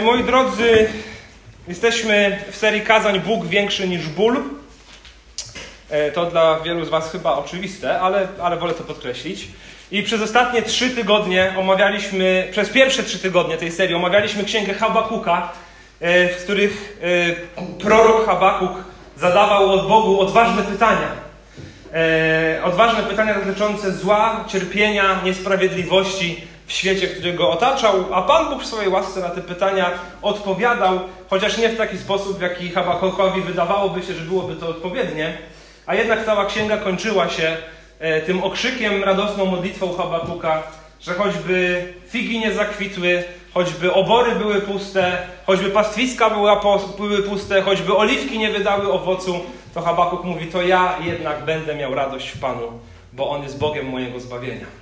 Moi drodzy, jesteśmy w serii kazań Bóg większy niż ból. E, to dla wielu z Was chyba oczywiste, ale, ale wolę to podkreślić. I przez ostatnie trzy tygodnie omawialiśmy, przez pierwsze trzy tygodnie tej serii omawialiśmy księgę Habakuka, e, w których e, prorok Habakuk zadawał od Bogu odważne pytania. Odważne pytania dotyczące zła, cierpienia, niesprawiedliwości, w świecie, który go otaczał, a Pan Bóg w swojej łasce na te pytania odpowiadał, chociaż nie w taki sposób, w jaki Habakukowi wydawałoby się, że byłoby to odpowiednie, a jednak cała księga kończyła się e, tym okrzykiem, radosną modlitwą Habakuka, że choćby figi nie zakwitły, choćby obory były puste, choćby pastwiska były puste, choćby oliwki nie wydały owocu, to Habakuk mówi, to ja jednak będę miał radość w Panu, bo On jest Bogiem mojego zbawienia.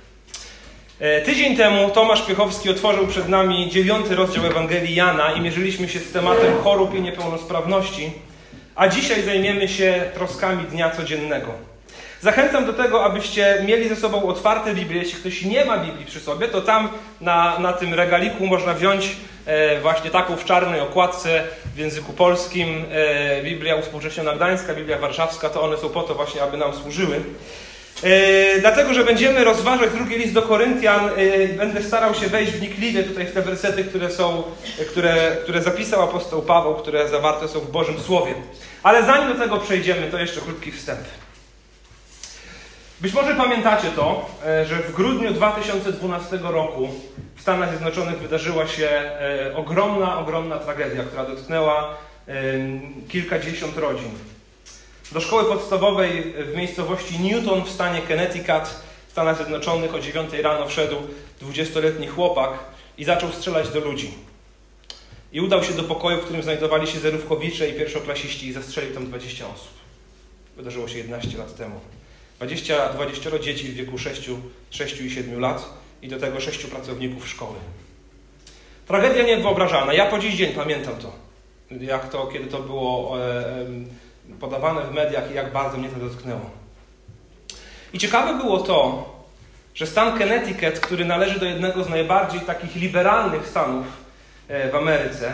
E, tydzień temu Tomasz Piechowski otworzył przed nami dziewiąty rozdział Ewangelii Jana i mierzyliśmy się z tematem chorób i niepełnosprawności, a dzisiaj zajmiemy się troskami dnia codziennego. Zachęcam do tego, abyście mieli ze sobą otwarte Biblię. Jeśli ktoś nie ma Biblii przy sobie, to tam na, na tym regaliku można wziąć e, właśnie taką w czarnej okładce w języku polskim e, Biblia Uspółcześniona Gdańska, Biblia Warszawska. To one są po to właśnie, aby nam służyły. E, dlatego, że będziemy rozważać drugi list do Koryntian, e, będę starał się wejść wnikliwie tutaj w te wersety, które są, które, które zapisał apostoł Paweł, które zawarte są w Bożym Słowie. Ale zanim do tego przejdziemy, to jeszcze krótki wstęp. Być może pamiętacie to, e, że w grudniu 2012 roku w Stanach Zjednoczonych wydarzyła się ogromna, ogromna tragedia, która dotknęła kilkadziesiąt rodzin. Do szkoły podstawowej w miejscowości Newton w stanie Connecticut w Stanach Zjednoczonych o 9 rano wszedł 20-letni chłopak i zaczął strzelać do ludzi. I udał się do pokoju, w którym znajdowali się zerówkowicze i pierwszoklasiści i zastrzelił tam 20 osób. Wydarzyło się 11 lat temu. 20, 20 dzieci w wieku 6, 6 i 7 lat i do tego 6 pracowników szkoły. Tragedia niewyobrażalna. Ja po dziś dzień pamiętam to. Jak to, kiedy to było e, e, podawane w mediach i jak bardzo mnie to dotknęło. I ciekawe było to, że stan Connecticut, który należy do jednego z najbardziej takich liberalnych stanów e, w Ameryce,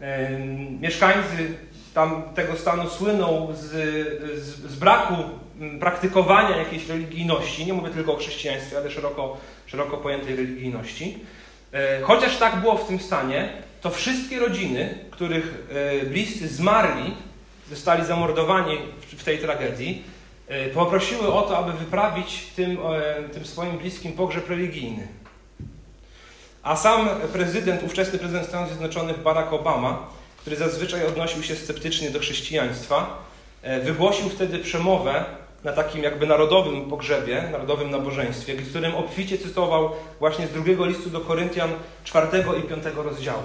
e, mieszkańcy tam tego stanu słyną z, z, z, braku praktykowania jakiejś religijności, nie mówię tylko o chrześcijaństwie, ale szeroko, szeroko pojętej religijności. E, chociaż tak było w tym stanie, to wszystkie rodziny, których bliscy zmarli zostali zamordowani w tej tragedii, e, poprosiły o to, aby wyprawić tym, e, tym swoim bliskim pogrzeb religijny. A sam prezydent, ówczesny prezydent Stanów Zjednoczonych Barack Obama, który zazwyczaj odnosił się sceptycznie do chrześcijaństwa, e, wygłosił wtedy przemowę na takim jakby narodowym pogrzebie, narodowym nabożeństwie, w którym obficie cytował właśnie z drugiego listu do Koryntian czwartego i piątego rozdziału.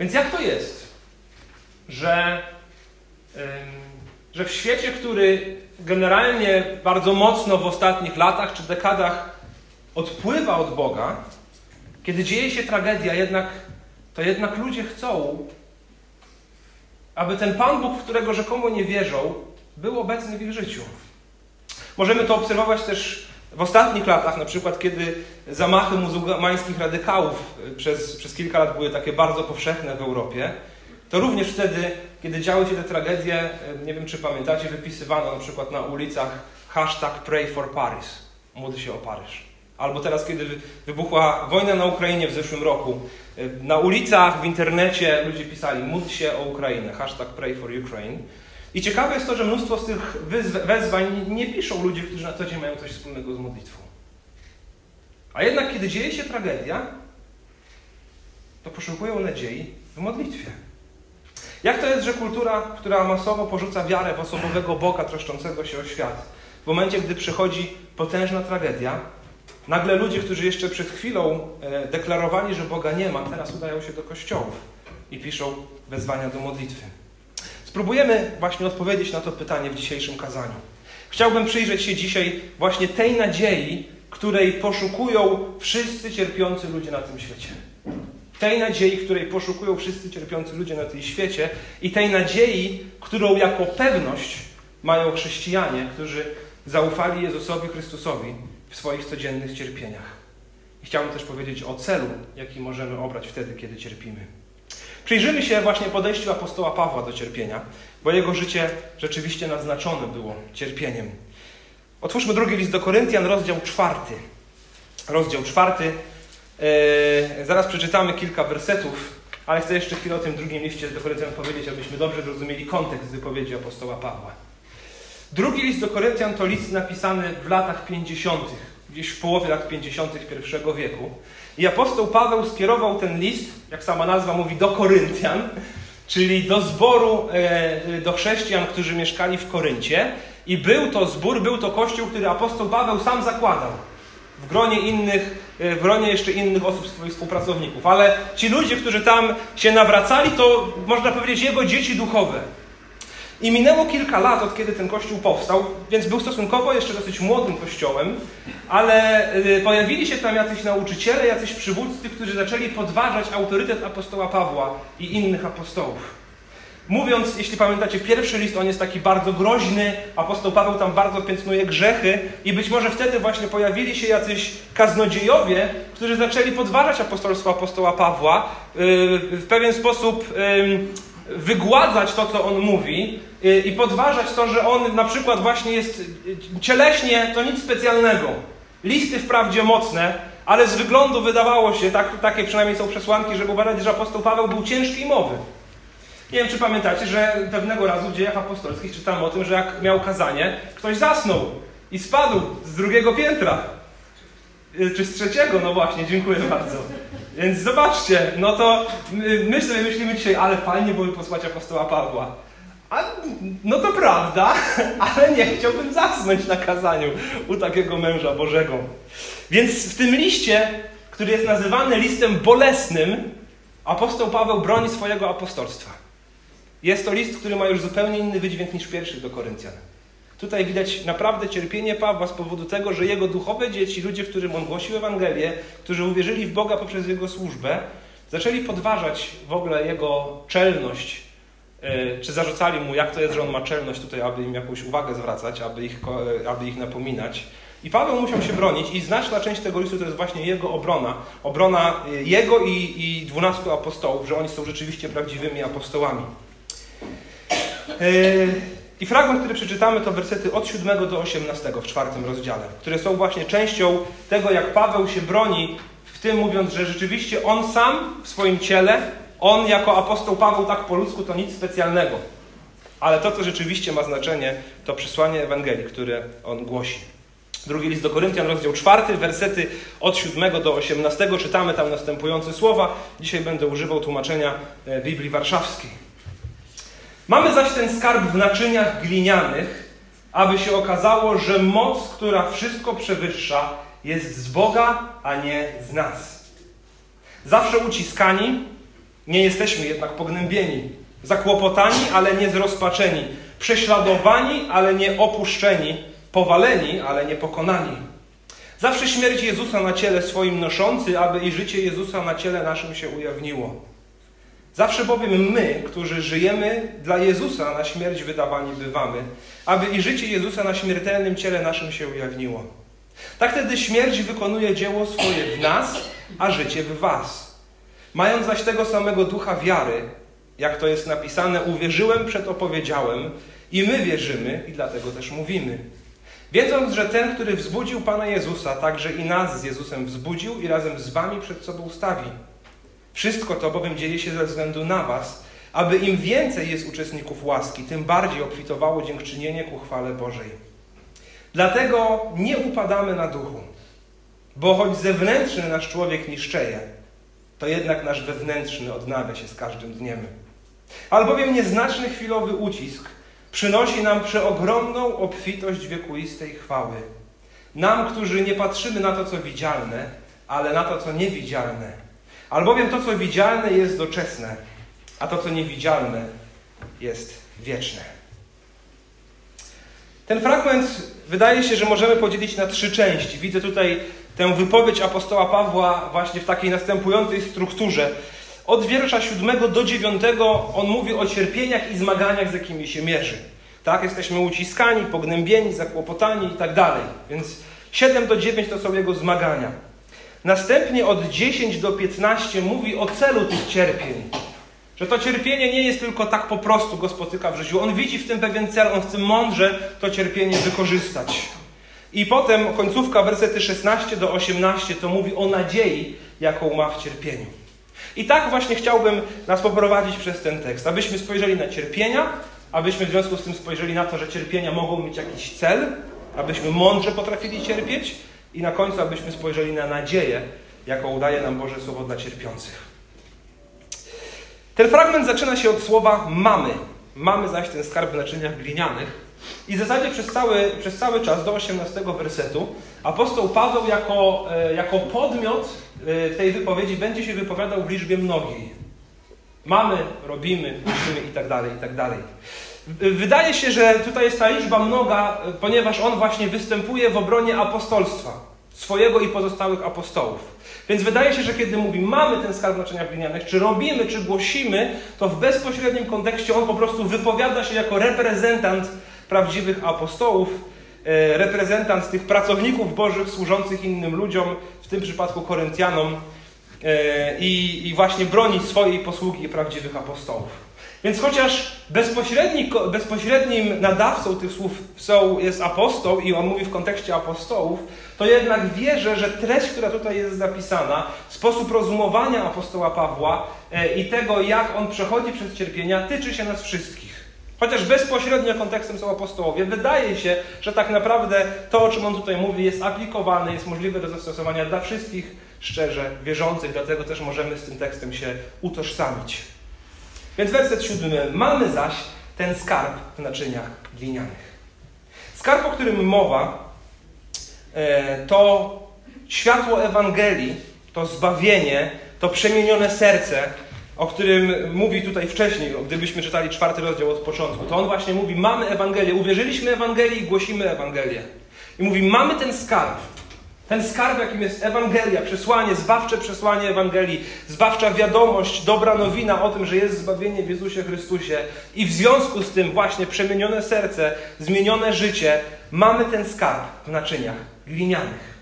Więc jak to jest? Że, że w świecie, który generalnie bardzo mocno w ostatnich latach czy dekadach odpływa od Boga, kiedy dzieje się tragedia, jednak, to jednak ludzie chcą, aby ten Pan Bóg, w którego rzekomo nie wierzą, był obecny w ich życiu. Możemy to obserwować też w ostatnich latach, na przykład kiedy zamachy muzułmańskich radykałów przez, przez kilka lat były takie bardzo powszechne w Europie, to również wtedy, kiedy działy się te tragedie, e, nie wiem czy pamiętacie, wypisywano na przykład na ulicach hashtag pray for Paris, módl się o Paryż. Albo teraz, kiedy wybuchła wojna na Ukrainie w zeszłym roku, e, na ulicach, w internecie ludzie pisali módl się o Ukrainę, hashtag pray for Ukraine. I ciekawe jest to, że mnóstwo z tych wezwań nie piszą ludzie, którzy na co dzień mają coś wspólnego z modlitwą. A jednak, kiedy dzieje się tragedia, to poszukują nadziei w modlitwie. Jak to jest, że kultura, która masowo porzuca wiarę w osobowego Boga troszczącego się o świat, w momencie, gdy przychodzi potężna tragedia, nagle ludzie, którzy jeszcze przed chwilą e, deklarowali, że Boga nie ma, teraz udają się do kościołów i piszą wezwania do modlitwy. Spróbujemy właśnie odpowiedzieć na to pytanie w dzisiejszym kazaniu. Chciałbym przyjrzeć się dzisiaj właśnie tej nadziei, której poszukują wszyscy cierpiący ludzie na tym świecie tej nadziei, której poszukują wszyscy cierpiący ludzie na tej świecie i tej nadziei, którą jako pewność mają chrześcijanie, którzy zaufali Jezusowi Chrystusowi w swoich codziennych cierpieniach. I chciałbym też powiedzieć o celu, jaki możemy obrać wtedy, kiedy cierpimy. Przyjrzymy się właśnie podejściu apostoła Pawła do cierpienia, bo jego życie rzeczywiście naznaczone było cierpieniem. Otwórzmy drugi list do Koryntian, rozdział czwarty. Rozdział czwarty. Yy, zaraz przeczytamy kilka wersetów, ale chcę jeszcze chwilę o tym drugim liście do Koryntian powiedzieć, abyśmy dobrze zrozumieli kontekst wypowiedzi apostoła Pawła. Drugi list do Koryntian to list napisany w latach 50., gdzieś w połowie lat 50. I wieku. I apostoł Paweł skierował ten list, jak sama nazwa mówi, do Koryntian, czyli do zboru, e, do chrześcijan, którzy mieszkali w Koryncie. I był to zbór, był to kościół, który apostoł Paweł sam zakładał. W gronie innych, e, w gronie jeszcze innych osób, swoich współpracowników. Ale ci ludzie, którzy tam się nawracali, to można powiedzieć jego dzieci duchowe. I minęło kilka lat, od kiedy ten kościół powstał, więc był stosunkowo jeszcze dosyć młodym kościołem, ale y, pojawili się tam jacyś nauczyciele, jacyś przywódcy, którzy zaczęli podważać autorytet apostoła Pawła i innych apostołów. Mówiąc, jeśli pamiętacie, pierwszy list, on jest taki bardzo groźny, apostoł Paweł tam bardzo piętnuje grzechy i być może wtedy właśnie pojawili się jacyś kaznodziejowie, którzy zaczęli podważać apostolstwo apostoła Pawła, y, w pewien sposób wygładzać to, co on mówi y, i podważać to, że on na przykład właśnie jest cieleśnie, to nic specjalnego. Listy wprawdzie mocne, ale z wyglądu wydawało się, tak, takie przynajmniej są przesłanki, żeby uważać, że apostoł Paweł był ciężkiej mowy. Nie wiem, czy pamiętacie, że pewnego razu w dziejach apostolskich czytamy o tym, że jak miał kazanie, ktoś zasnął i spadł z drugiego piętra. Y, czy z trzeciego? No właśnie, dziękuję bardzo. Więc zobaczcie, no to my sobie myślimy dzisiaj, ale fajnie byłoby posłać apostoła Pawła. A, no to prawda, ale nie chciałbym zasnąć na kazaniu u takiego męża Bożego. Więc w tym liście, który jest nazywany listem bolesnym, apostoł Paweł broni swojego apostolstwa. Jest to list, który ma już zupełnie inny wydźwięk niż pierwszy do Koryntian. Tutaj widać naprawdę cierpienie Pawła z powodu tego, że jego duchowe dzieci, ludzie, którym on głosił Ewangelię, którzy uwierzyli w Boga poprzez jego służbę, zaczęli podważać w ogóle jego czelność, e, czy zarzucali mu, jak to jest, że on ma czelność tutaj, aby im jakąś uwagę zwracać, aby ich, aby ich napominać. I Paweł musiał się bronić i znaczna część tego listu to jest właśnie jego obrona. Obrona e, jego i dwunastu apostołów, że oni są rzeczywiście prawdziwymi apostołami. I fragment, który przeczytamy, to wersety od 7 do 18 w czwartym rozdziale, które są właśnie częścią tego, jak Paweł się broni, w tym mówiąc, że rzeczywiście on sam w swoim ciele, on jako apostoł Paweł tak po ludzku, to nic specjalnego. Ale to, co rzeczywiście ma znaczenie, to przesłanie Ewangelii, które on głosi. Drugi list do Koryntian, rozdział 4, wersety od 7 do 18. Czytamy tam następujące słowa. Dzisiaj będę używał tłumaczenia e, Biblii Warszawskiej. Mamy zaś ten skarb w naczyniach glinianych, aby się okazało, że moc, która wszystko przewyższa, jest z Boga, a nie z nas. Zawsze uciskani, nie jesteśmy jednak pognębieni, zakłopotani, ale nie zrozpaczeni, prześladowani, ale nie opuszczeni, powaleni, ale nie pokonani. Zawsze śmierć Jezusa na ciele swoim noszący, aby i życie Jezusa na ciele naszym się ujawniło. Zawsze bowiem my, którzy żyjemy dla Jezusa, na śmierć wydawani bywamy, aby i życie Jezusa na śmiertelnym ciele naszym się ujawniło. Tak wtedy śmierć wykonuje dzieło swoje w nas, a życie w was. Mając zaś tego samego ducha wiary, jak to jest napisane, uwierzyłem, przed opowiedziałem, i my wierzymy, i dlatego też mówimy. Wiedząc, że ten, który wzbudził Pana Jezusa, także i nas z Jezusem wzbudził i razem z wami przed sobą stawi. Wszystko to bowiem dzieje się ze względu na Was, aby im więcej jest uczestników łaski, tym bardziej obfitowało dziękczynienie ku chwale Bożej. Dlatego nie upadamy na duchu, bo choć zewnętrzny nasz człowiek niszczeje, to jednak nasz wewnętrzny odnawia się z każdym dniem. Albowiem nieznaczny chwilowy ucisk przynosi nam przeogromną obfitość wiekuistej chwały. Nam, którzy nie patrzymy na to, co widzialne, ale na to, co niewidzialne Albowiem to, co widzialne, jest doczesne, a to, co niewidzialne, jest wieczne. Ten fragment wydaje się, że możemy podzielić na trzy części. Widzę tutaj tę wypowiedź apostoła Pawła właśnie w takiej następującej strukturze. Od wiersza 7 do 9 on mówi o cierpieniach i zmaganiach, z jakimi się mierzy. Tak, jesteśmy uciskani, pognębieni, zakłopotani i tak dalej. Więc 7 do 9 to są jego zmagania. Następnie od 10 do 15 mówi o celu tych cierpień. Że to cierpienie nie jest tylko tak po prostu go spotyka w życiu. On widzi w tym pewien cel, on chce mądrze to cierpienie wykorzystać. I potem końcówka, wersety 16 do 18 to mówi o nadziei, jaką ma w cierpieniu. I tak właśnie chciałbym nas poprowadzić przez ten tekst, abyśmy spojrzeli na cierpienia, abyśmy w związku z tym spojrzeli na to, że cierpienia mogą mieć jakiś cel, abyśmy mądrze potrafili cierpieć i na końcu, abyśmy spojrzeli na nadzieję, jaką daje nam Boże Słowo dla cierpiących. Ten fragment zaczyna się od słowa mamy. Mamy zaś ten skarb w naczyniach glinianych. I w zasadzie przez cały, przez cały czas do 18 wersetu apostoł Paweł jako, e, jako podmiot e, tej wypowiedzi będzie się wypowiadał w liczbie mnogiej. Mamy, robimy, musimy i tak dalej, i tak dalej. Wydaje się, że tutaj jest ta liczba mnoga, ponieważ on właśnie występuje w obronie apostolstwa, swojego i pozostałych apostołów. Więc wydaje się, że kiedy mówi mamy ten skarb naczynia glinianych, czy robimy, czy głosimy, to w bezpośrednim kontekście on po prostu wypowiada się jako reprezentant prawdziwych apostołów, e, reprezentant tych pracowników bożych służących innym ludziom, w tym przypadku Koryntianom, e, i, i właśnie broni swojej posługi prawdziwych apostołów. Więc chociaż bezpośredni, bezpośrednim nadawcą tych słów są, jest apostoł i on mówi w kontekście apostołów, to jednak wierzę, że treść, która tutaj jest zapisana, sposób rozumowania apostoła Pawła e, i tego, jak on przechodzi przez cierpienia, tyczy się nas wszystkich. Chociaż bezpośrednio kontekstem są apostołowie, wydaje się, że tak naprawdę to, o czym on tutaj mówi, jest aplikowane, jest możliwe do zastosowania dla wszystkich szczerze wierzących, dlatego też możemy z tym tekstem się utożsamić. Więc werset siódmy. Mamy zaś ten skarb w naczyniach glinianych. Skarb, o którym mowa, e, to światło Ewangelii, to zbawienie, to przemienione serce, o którym mówi tutaj wcześniej, gdybyśmy czytali czwarty rozdział od początku. To on właśnie mówi: Mamy Ewangelię, uwierzyliśmy Ewangelii i głosimy Ewangelię. I mówi: Mamy ten skarb. Ten skarb, jakim jest Ewangelia, przesłanie, zbawcze przesłanie Ewangelii, zbawcza wiadomość, dobra nowina o tym, że jest zbawienie w Jezusie Chrystusie i w związku z tym właśnie przemienione serce, zmienione życie, mamy ten skarb w naczyniach glinianych.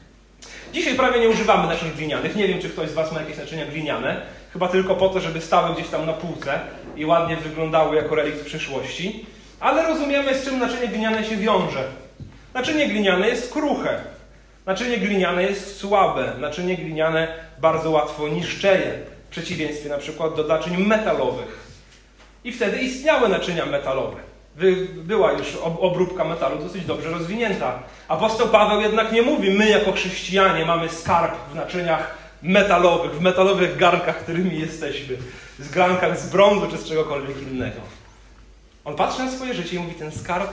Dzisiaj prawie nie używamy naczyń glinianych. Nie wiem, czy ktoś z Was ma jakieś naczynia gliniane. Chyba tylko po to, żeby stały gdzieś tam na półce i ładnie wyglądały jako relikt przyszłości. Ale rozumiemy, z czym naczynie gliniane się wiąże. Naczynie gliniane jest kruche. Naczynie gliniane jest słabe. Naczynie gliniane bardzo łatwo niszczeje. W przeciwieństwie na przykład do naczyń metalowych. I wtedy istniały naczynia metalowe. Była już obróbka metalu dosyć dobrze rozwinięta. Apostoł Paweł jednak nie mówi, my jako chrześcijanie mamy skarb w naczyniach metalowych, w metalowych garnkach, którymi jesteśmy, z garnkach z brązu czy z czegokolwiek innego. On patrzy na swoje życie i mówi, ten skarb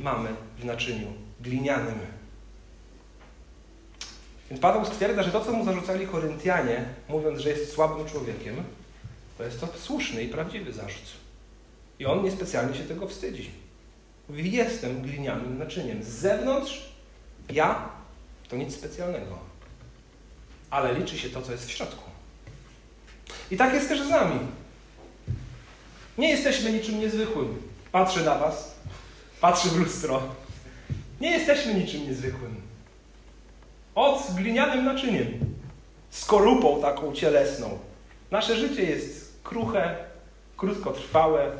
mamy w naczyniu glinianym. Więc Paweł stwierdza, że to, co mu zarzucali Koryntianie, mówiąc, że jest słabym człowiekiem, to jest to słuszny i prawdziwy zarzut. I on niespecjalnie się tego wstydzi. Mówi, jestem glinianym naczyniem. Z zewnątrz ja to nic specjalnego. Ale liczy się to, co jest w środku. I tak jest też z nami. Nie jesteśmy niczym niezwykłym. Patrzę na Was, patrzę w lustro. Nie jesteśmy niczym niezwykłym. Od glinianym naczyniem, skorupą taką cielesną. Nasze życie jest kruche, krótkotrwałe,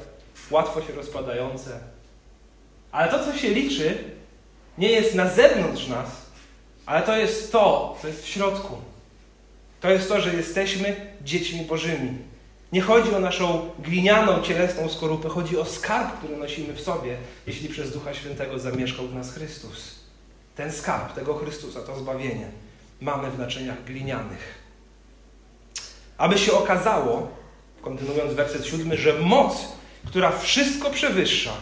łatwo się rozpadające. Ale to, co się liczy, nie jest na zewnątrz nas, ale to jest to, co jest w środku. To jest to, że jesteśmy dziećmi Bożymi. Nie chodzi o naszą glinianą, cielesną skorupę, chodzi o skarb, który nosimy w sobie, jeśli przez Ducha Świętego zamieszkał w nas Chrystus. Ten skarb tego Chrystusa, to zbawienie, mamy w naczyniach glinianych. Aby się okazało, kontynuując werset siódmy, że moc, która wszystko przewyższa,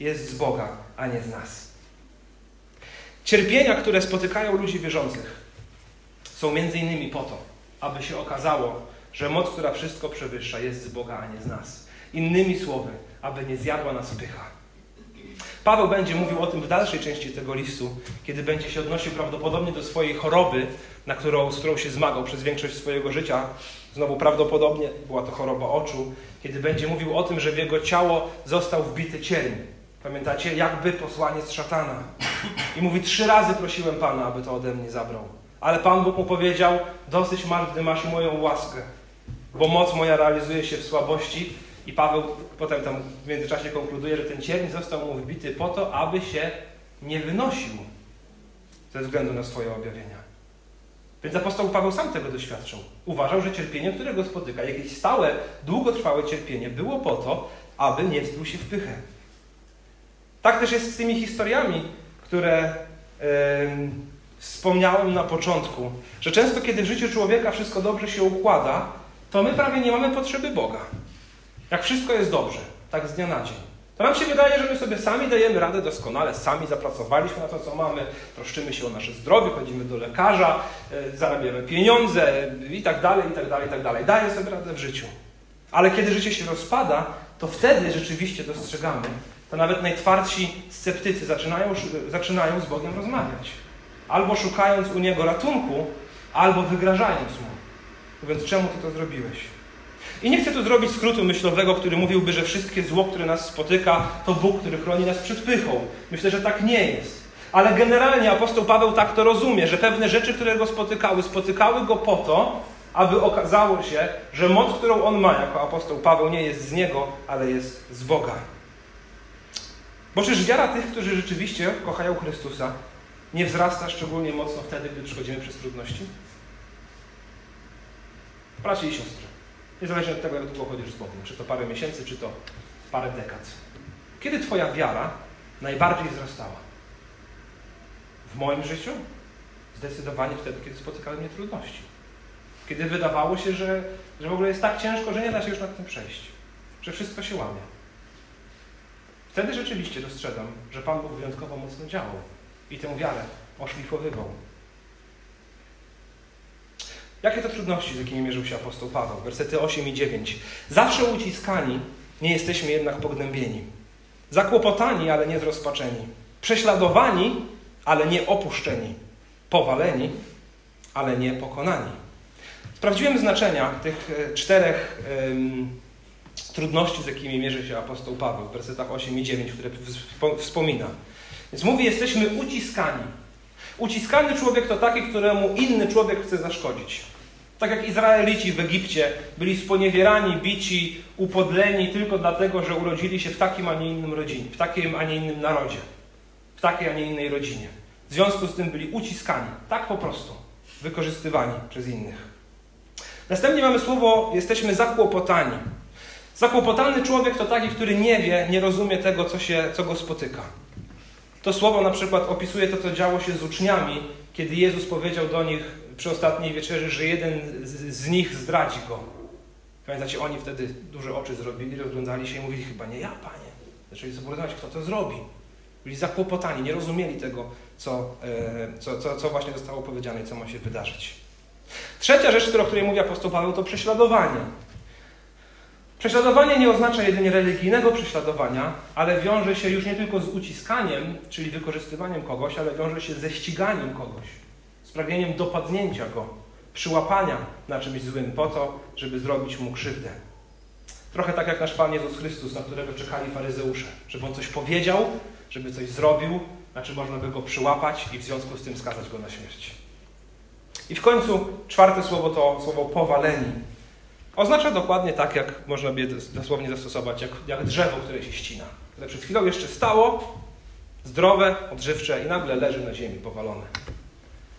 jest z Boga, a nie z nas. Cierpienia, które spotykają ludzi wierzących, są między innymi po to, aby się okazało, że moc, która wszystko przewyższa, jest z Boga, a nie z nas. Innymi słowy, aby nie zjadła nas pycha. Paweł będzie mówił o tym w dalszej części tego listu, kiedy będzie się odnosił prawdopodobnie do swojej choroby, na którą, z którą się zmagał przez większość swojego życia. Znowu prawdopodobnie była to choroba oczu, kiedy będzie mówił o tym, że w jego ciało został wbity cień. Pamiętacie? Jakby posłaniec szatana. I mówi, trzy razy prosiłem Pana, aby to ode mnie zabrał. Ale Pan Bóg mu powiedział: Dosyć masz, gdy masz moją łaskę, bo moc moja realizuje się w słabości. I Paweł potem tam w międzyczasie konkluduje, że ten cierń został mu wbity po to, aby się nie wynosił ze względu na swoje objawienia. Więc apostoł Paweł sam tego doświadczył. Uważał, że cierpienie, które go spotyka, jakieś stałe, długotrwałe cierpienie, było po to, aby nie wspiął się w pychę. Tak też jest z tymi historiami, które yy, wspomniałem na początku, że często kiedy w życiu człowieka wszystko dobrze się układa, to my prawie nie mamy potrzeby Boga. Jak wszystko jest dobrze, tak z dnia na dzień. To nam się wydaje, że my sobie sami dajemy radę doskonale, sami zapracowaliśmy na to, co mamy, troszczymy się o nasze zdrowie, chodzimy do lekarza, yy, zarabiamy pieniądze i tak dalej, i tak dalej, i tak dalej. Daję sobie radę w życiu. Ale kiedy życie się rozpada, to wtedy rzeczywiście dostrzegamy, to nawet najtwardsi sceptycy zaczynają, zaczynają z Bogiem rozmawiać. Albo szukając u Niego ratunku, albo wygrażając Mu. Mówiąc, czemu Ty to zrobiłeś? I nie chcę tu zrobić skrótu myślowego, który mówiłby, że wszystkie zło, które nas spotyka, to Bóg, który chroni nas przed pychą. Myślę, że tak nie jest. Ale generalnie apostoł Paweł tak to rozumie, że pewne rzeczy, które go spotykały, spotykały go po to, aby okazało się, że moc, którą on ma jako apostoł Paweł, nie jest z niego, ale jest z Boga. Bo przecież wiara tych, którzy rzeczywiście kochają Chrystusa, nie wzrasta szczególnie mocno wtedy, gdy przechodzimy przez trudności? Bracia i siostry, niezależnie od tego, jak długo chodzisz z Bogiem, czy to parę miesięcy, czy to parę dekad. Kiedy Twoja wiara najbardziej wzrastała? W moim życiu? Zdecydowanie wtedy, kiedy spotykały mnie trudności. Kiedy wydawało się, że, że w ogóle jest tak ciężko, że nie da się już nad tym przejść. Że wszystko się łamie. Wtedy rzeczywiście dostrzegam, że Pan Bóg wyjątkowo mocno działał i tę wiarę oszlifowywał. Jakie to trudności, z jakimi mierzył się apostoł Paweł? Wersety 8 i 9. Zawsze uciskani, nie jesteśmy jednak pognębieni. Zakłopotani, ale nie zrozpaczeni. Prześladowani, ale nie opuszczeni. Powaleni, ale nie pokonani. Sprawdziłem znaczenia tych e, czterech trudności, z jakimi mierzy się apostoł Paweł w wersetach 8 i 9, które wspomina. Więc mówi, jesteśmy uciskani. Uciskany człowiek to taki, któremu inny człowiek chce zaszkodzić. Tak jak Izraelici w Egipcie byli sponiewierani, bici, upodleni tylko dlatego, że urodzili się w takim, a nie innym rodzinie, w takim, a nie innym narodzie, w takiej, a nie innej rodzinie. W związku z tym byli uciskani, tak po prostu, wykorzystywani przez innych. Następnie mamy słowo, jesteśmy zakłopotani. Zakłopotany człowiek to taki, który nie wie, nie rozumie tego, co, się, co go spotyka. To słowo na przykład opisuje to, co działo się z uczniami, kiedy Jezus powiedział do nich przy ostatniej wieczerzy, że jeden z, z nich zdradzi go. Pamiętacie, oni wtedy duże oczy zrobili, rozglądali się i mówili, chyba nie ja, Panie. Zaczęli sobie rozmawiać, kto to zrobi. Byli zakłopotani, nie rozumieli tego, co, e, co, co, co właśnie zostało powiedziane i co ma się wydarzyć. Trzecia rzecz, o której mówi apostoł Paweł, to prześladowanie. Prześladowanie nie oznacza jedynie religijnego prześladowania, ale wiąże się już nie tylko z uciskaniem, czyli wykorzystywaniem kogoś, ale wiąże się ze ściganiem kogoś, pragnieniem dopadnięcia go, przyłapania na czymś złym po to, żeby zrobić mu krzywdę. Trochę tak jak nasz Pan Jezus Chrystus, na którego czekali faryzeusze, żeby on coś powiedział, żeby coś zrobił, znaczy można by go przyłapać i w związku z tym skazać go na śmierć. I w końcu czwarte słowo to słowo powaleni. Oznacza dokładnie tak, jak można by dosłownie zastosować, jak, jak drzewo, które się ścina. Które przed chwilą jeszcze stało, zdrowe, odżywcze i nagle leży na ziemi, powalone.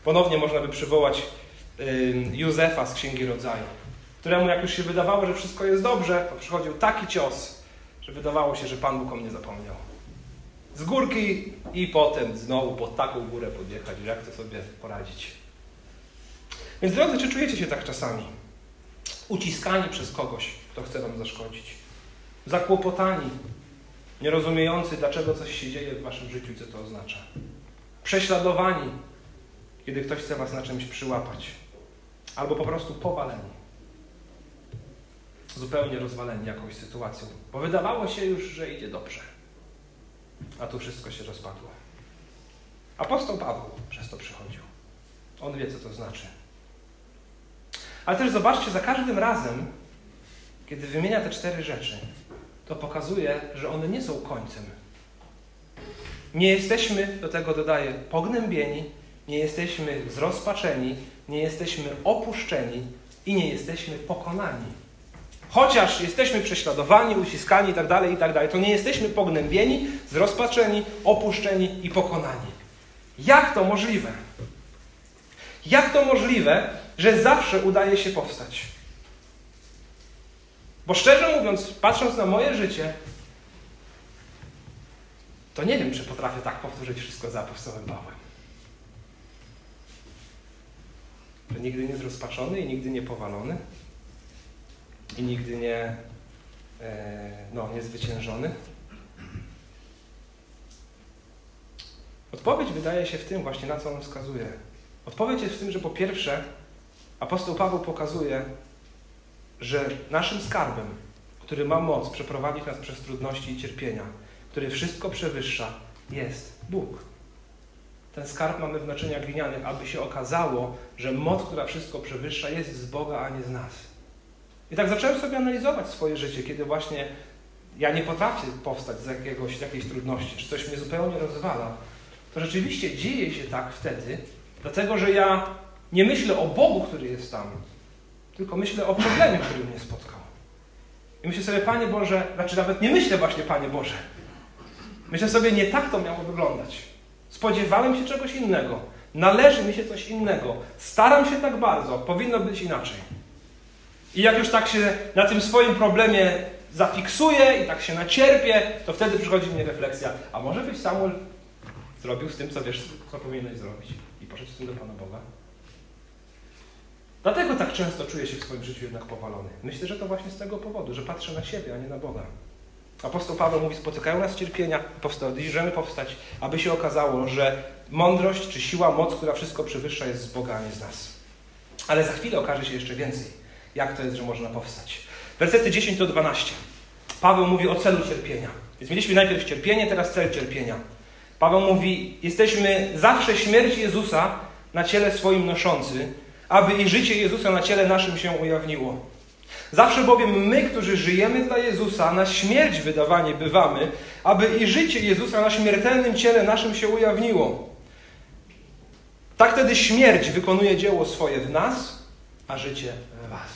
Ponownie można by przywołać Józefa z Księgi Rodzaju, któremu jak już się wydawało, że wszystko jest dobrze, to przychodził taki cios, że wydawało się, że Pan Bóg o mnie zapomniał. Z górki i potem znowu pod taką górę podjechać, jak to sobie poradzić. Więc drodzy, czy czujecie się tak czasami? Uciskani przez kogoś, kto chce wam zaszkodzić. Zakłopotani, nierozumiejący, dlaczego coś się dzieje w waszym życiu i co to oznacza. Prześladowani, kiedy ktoś chce was na czymś przyłapać. Albo po prostu powaleni. Zupełnie rozwaleni jakąś sytuacją. Bo wydawało się już, że idzie dobrze. A tu wszystko się rozpadło. Apostoł Paweł przez to przychodził. On wie, co to znaczy. Ale też zobaczcie, za każdym razem, kiedy wymienia te cztery rzeczy, to pokazuje, że one nie są końcem. Nie jesteśmy, do tego dodaję, pognębieni, nie jesteśmy zrozpaczeni, nie jesteśmy opuszczeni i nie jesteśmy pokonani. Chociaż jesteśmy prześladowani, uciskani itd., tak itd., tak to nie jesteśmy pognębieni, zrozpaczeni, opuszczeni i pokonani. Jak to możliwe? Jak to możliwe, że zawsze udaje się powstać? Bo szczerze mówiąc, patrząc na moje życie, to nie wiem, czy potrafię tak powtórzyć wszystko za apostołem Pawłem. Nigdy nie zrozpaczony i nigdy nie powalony i nigdy nie, e, no, niezwyciężony. Odpowiedź wydaje się w tym właśnie, na co on wskazuje. Odpowiedź jest w tym, że po pierwsze apostoł Paweł pokazuje, że naszym skarbem, który ma moc przeprowadzić nas przez trudności i cierpienia, który wszystko przewyższa, jest Bóg. Ten skarb mamy w naczyniach glinianych, aby się okazało, że moc, która wszystko przewyższa, jest z Boga, a nie z nas. I tak zacząłem sobie analizować swoje życie, kiedy właśnie ja nie potrafię powstać z jakiegoś, jakiejś trudności, czy coś mnie zupełnie rozwala. To rzeczywiście dzieje się tak wtedy, dlatego że ja nie myślę o Bogu, który jest tam, tylko myślę o problemie, który mnie spotkał. I myślę sobie, Panie Boże, znaczy nawet nie myślę właśnie, Panie Boże. Myślę sobie, nie tak to miało wyglądać. Spodziewałem się czegoś innego. Należy mi się coś innego. Staram się tak bardzo. Powinno być inaczej. I jak już tak się na tym swoim problemie zafiksuję i tak się nacierpię, to wtedy przychodzi mi refleksja, a może byś Samuel zrobił z tym, co wiesz, co powinieneś zrobić i poszedł z tym do Pana Boga? Dlatego tak często czuję się w swoim życiu jednak powalony. Myślę, że to właśnie z tego powodu, że patrzę na siebie, a nie na Boga. Apostoł Paweł mówi, spotykają nas cierpienia, możemy powstać, aby się okazało, że mądrość czy siła, moc, która wszystko przewyższa, jest z Boga, a nie z nas. Ale za chwilę okaże się jeszcze więcej, jak to jest, że można powstać. Wersety 10 do 12. Paweł mówi o celu cierpienia. Więc mieliśmy najpierw cierpienie, teraz cel cierpienia. Paweł mówi, jesteśmy zawsze śmierć Jezusa na ciele swoim noszący, aby i życie Jezusa na ciele naszym się ujawniło. Zawsze bowiem my, którzy żyjemy dla Jezusa, na śmierć wydawani bywamy, aby i życie Jezusa na śmiertelnym ciele naszym się ujawniło. Tak wtedy śmierć wykonuje dzieło swoje w nas, a życie w was.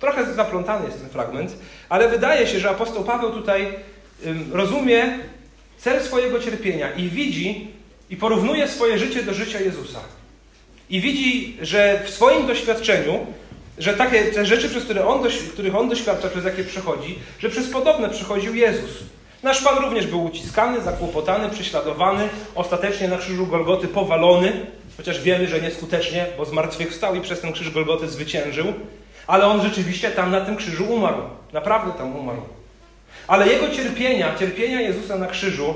Trochę zaplątany jest ten fragment, ale wydaje się, że apostoł Paweł tutaj rozumie cel swojego cierpienia i widzi i porównuje swoje życie do życia Jezusa. I widzi, że w swoim doświadczeniu, że takie te rzeczy, przez które on, których on doświadcza, przez jakie przechodzi, że przez podobne przechodził Jezus. Nasz Pan również był uciskany, zakłopotany, prześladowany, ostatecznie na krzyżu Golgoty powalony, chociaż wiemy, że nieskutecznie, bo zmartwychwstał i przez ten krzyż Golgoty zwyciężył, ale on rzeczywiście tam na tym krzyżu umarł. Naprawdę tam umarł. Ale jego cierpienia, cierpienia Jezusa na krzyżu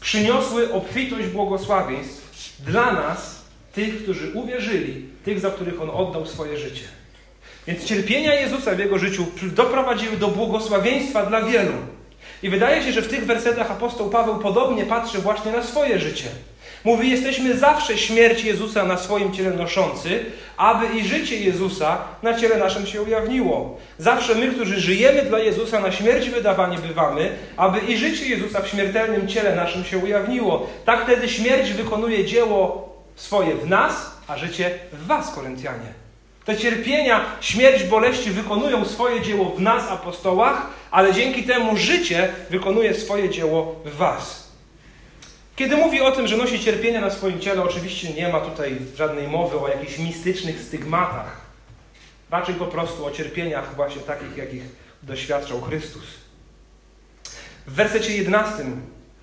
przyniosły obfitość błogosławieństw dla nas, tych, którzy uwierzyli, tych, za których On oddał swoje życie. Więc cierpienia Jezusa w Jego życiu doprowadziły do błogosławieństwa dla wielu. I wydaje się, że w tych wersetach apostoł Paweł podobnie patrzy właśnie na swoje życie. Mówi, jesteśmy zawsze śmierć Jezusa na swoim ciele noszący, aby i życie Jezusa na ciele naszym się ujawniło. Zawsze my, którzy żyjemy dla Jezusa, na śmierć wydawani bywamy, aby i życie Jezusa w śmiertelnym ciele naszym się ujawniło. Tak wtedy śmierć wykonuje dzieło swoje w nas, a życie w was, Koryntianie. Te cierpienia, śmierć, boleści wykonują swoje dzieło w nas, apostołach, ale dzięki temu życie wykonuje swoje dzieło w was. Kiedy mówi o tym, że nosi cierpienia na swoim ciele, oczywiście nie ma tutaj żadnej mowy o jakichś mistycznych stygmatach. Raczej po prostu o cierpieniach właśnie takich, jakich doświadczał Chrystus. W wersecie 11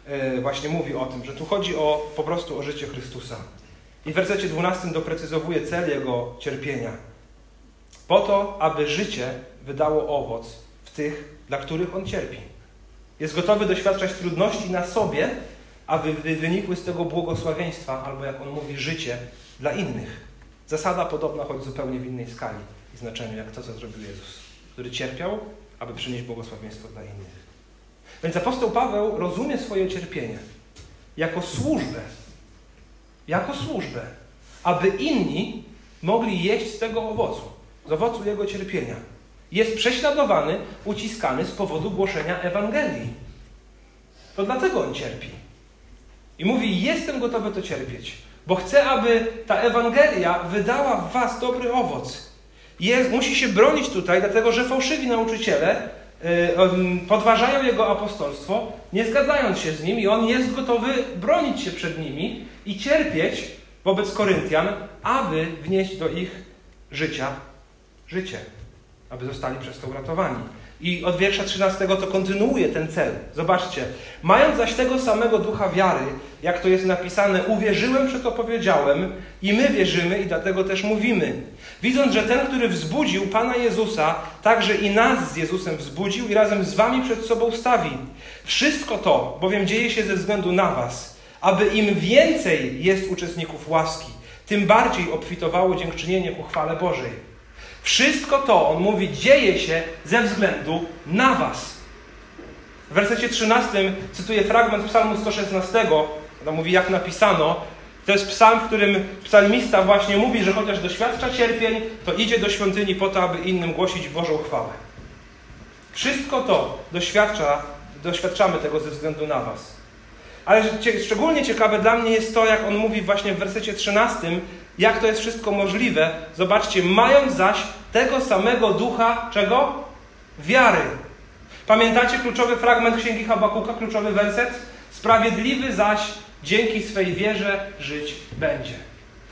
e, właśnie mówi o tym, że tu chodzi o, po prostu o życie Chrystusa. I w wersecie 12 doprecyzowuje cel jego cierpienia. Po to, aby życie wydało owoc w tych, dla których on cierpi. Jest gotowy doświadczać trudności na sobie, aby wynikły z tego błogosławieństwa, albo jak on mówi, życie dla innych. Zasada podobna, choć zupełnie w innej skali i znaczeniu, jak to, co zrobił Jezus, który cierpiał, aby przynieść błogosławieństwo dla innych. Więc apostoł Paweł rozumie swoje cierpienie jako służbę, jako służbę, aby inni mogli jeść z tego owocu, z owocu jego cierpienia. Jest prześladowany, uciskany z powodu głoszenia Ewangelii. To dlatego on cierpi. I mówi: Jestem gotowy to cierpieć, Bo chcę, aby ta Ewangelia wydała w was dobry owoc. Jest, musi się bronić tutaj, dlatego że fałszywi nauczyciele podważają jego apostolstwo, nie zgadzając się z nim, i on jest gotowy bronić się przed nimi i cierpieć wobec Koryntian, aby wnieść do ich życia życie, aby zostali przez to uratowani. I od wiersza 13 to kontynuuje ten cel. Zobaczcie. Mając zaś tego samego ducha wiary, jak to jest napisane, uwierzyłem, że to powiedziałem, i my wierzymy, i dlatego też mówimy. Widząc, że ten, który wzbudził Pana Jezusa, także i nas z Jezusem wzbudził i razem z wami przed sobą stawi. Wszystko to bowiem dzieje się ze względu na was, aby im więcej jest uczestników łaski, tym bardziej obfitowało dziękczynienie ku chwale Bożej. Wszystko to, on mówi, dzieje się ze względu na Was. W wersecie 13 cytuję fragment psalmu 116, on mówi, jak napisano. To jest psalm, w którym psalmista właśnie mówi, że chociaż doświadcza cierpień, to idzie do świątyni po to, aby innym głosić Bożą chwałę. Wszystko to doświadcza, doświadczamy tego ze względu na Was. Ale szczególnie ciekawe dla mnie jest to, jak on mówi właśnie w wersecie 13, jak to jest wszystko możliwe. Zobaczcie, mając zaś tego samego ducha, czego? Wiary. Pamiętacie kluczowy fragment Księgi Habakuka, kluczowy werset? Sprawiedliwy zaś dzięki swej wierze żyć będzie.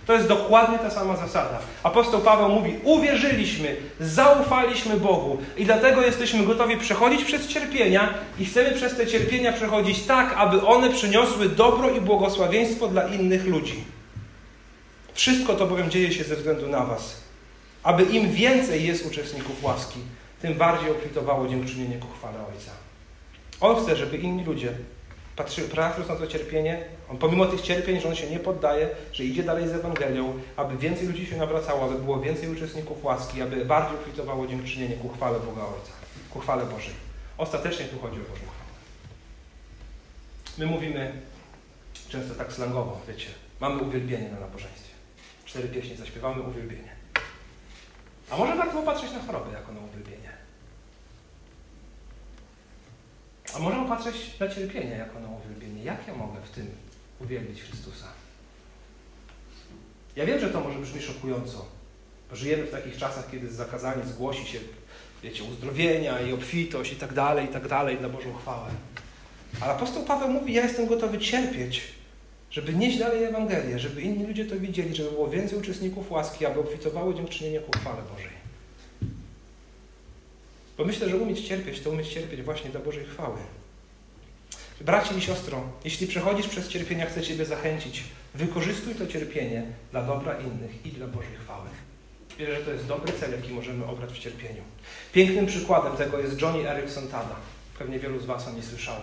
To jest dokładnie ta sama zasada. Apostoł Paweł mówi: Uwierzyliśmy, zaufaliśmy Bogu i dlatego jesteśmy gotowi przechodzić przez cierpienia i chcemy przez te cierpienia przechodzić tak, aby one przyniosły dobro i błogosławieństwo dla innych ludzi. Wszystko to bowiem dzieje się ze względu na Was. Aby im więcej jest uczestników łaski, tym bardziej obfitowało dziękczynienie ku chwale Ojca. On chce, żeby inni ludzie patrzył, patrząc na to cierpienie, on pomimo tych cierpień, że on się nie poddaje, że idzie dalej z Ewangelią, aby więcej ludzi się nawracało, aby było więcej uczestników łaski, aby bardziej obfitowało dziękczynienie ku chwale Boga Ojca, ku chwale Bożej. Ostatecznie tu chodzi o Bożą chwałę. My mówimy często tak slangowo, wiecie, mamy uwielbienie na nabożeństwie. Cztery pieśni zaśpiewamy, uwielbienie. A może warto popatrzeć na chorobę jako na uwielbienie? A możemy patrzeć na cierpienie jako na uwielbienie. Jak ja mogę w tym uwielbić Chrystusa? Ja wiem, że to może brzmi szokująco. Żyjemy w takich czasach, kiedy zakazanie zgłosi się, wiecie, uzdrowienia i obfitość i tak dalej, i tak dalej dla Bożą chwałę. Ale apostoł Paweł mówi, ja jestem gotowy cierpieć, żeby nieść dalej Ewangelię, żeby inni ludzie to widzieli, żeby było więcej uczestników łaski, aby obfitowało dziękczynienie ku chwale Bożej. Bo myślę, że umieć cierpieć, to umieć cierpieć właśnie dla Bożej chwały. Bracie i siostro, jeśli przechodzisz przez cierpienia, chcę Ciebie zachęcić. Wykorzystuj to cierpienie dla dobra innych i dla Bożej chwały. Wierzę, że to jest dobry cel, jaki możemy obrać w cierpieniu. Pięknym przykładem tego jest Johnny Erickson Tada. Pewnie wielu z Was o niej słyszało.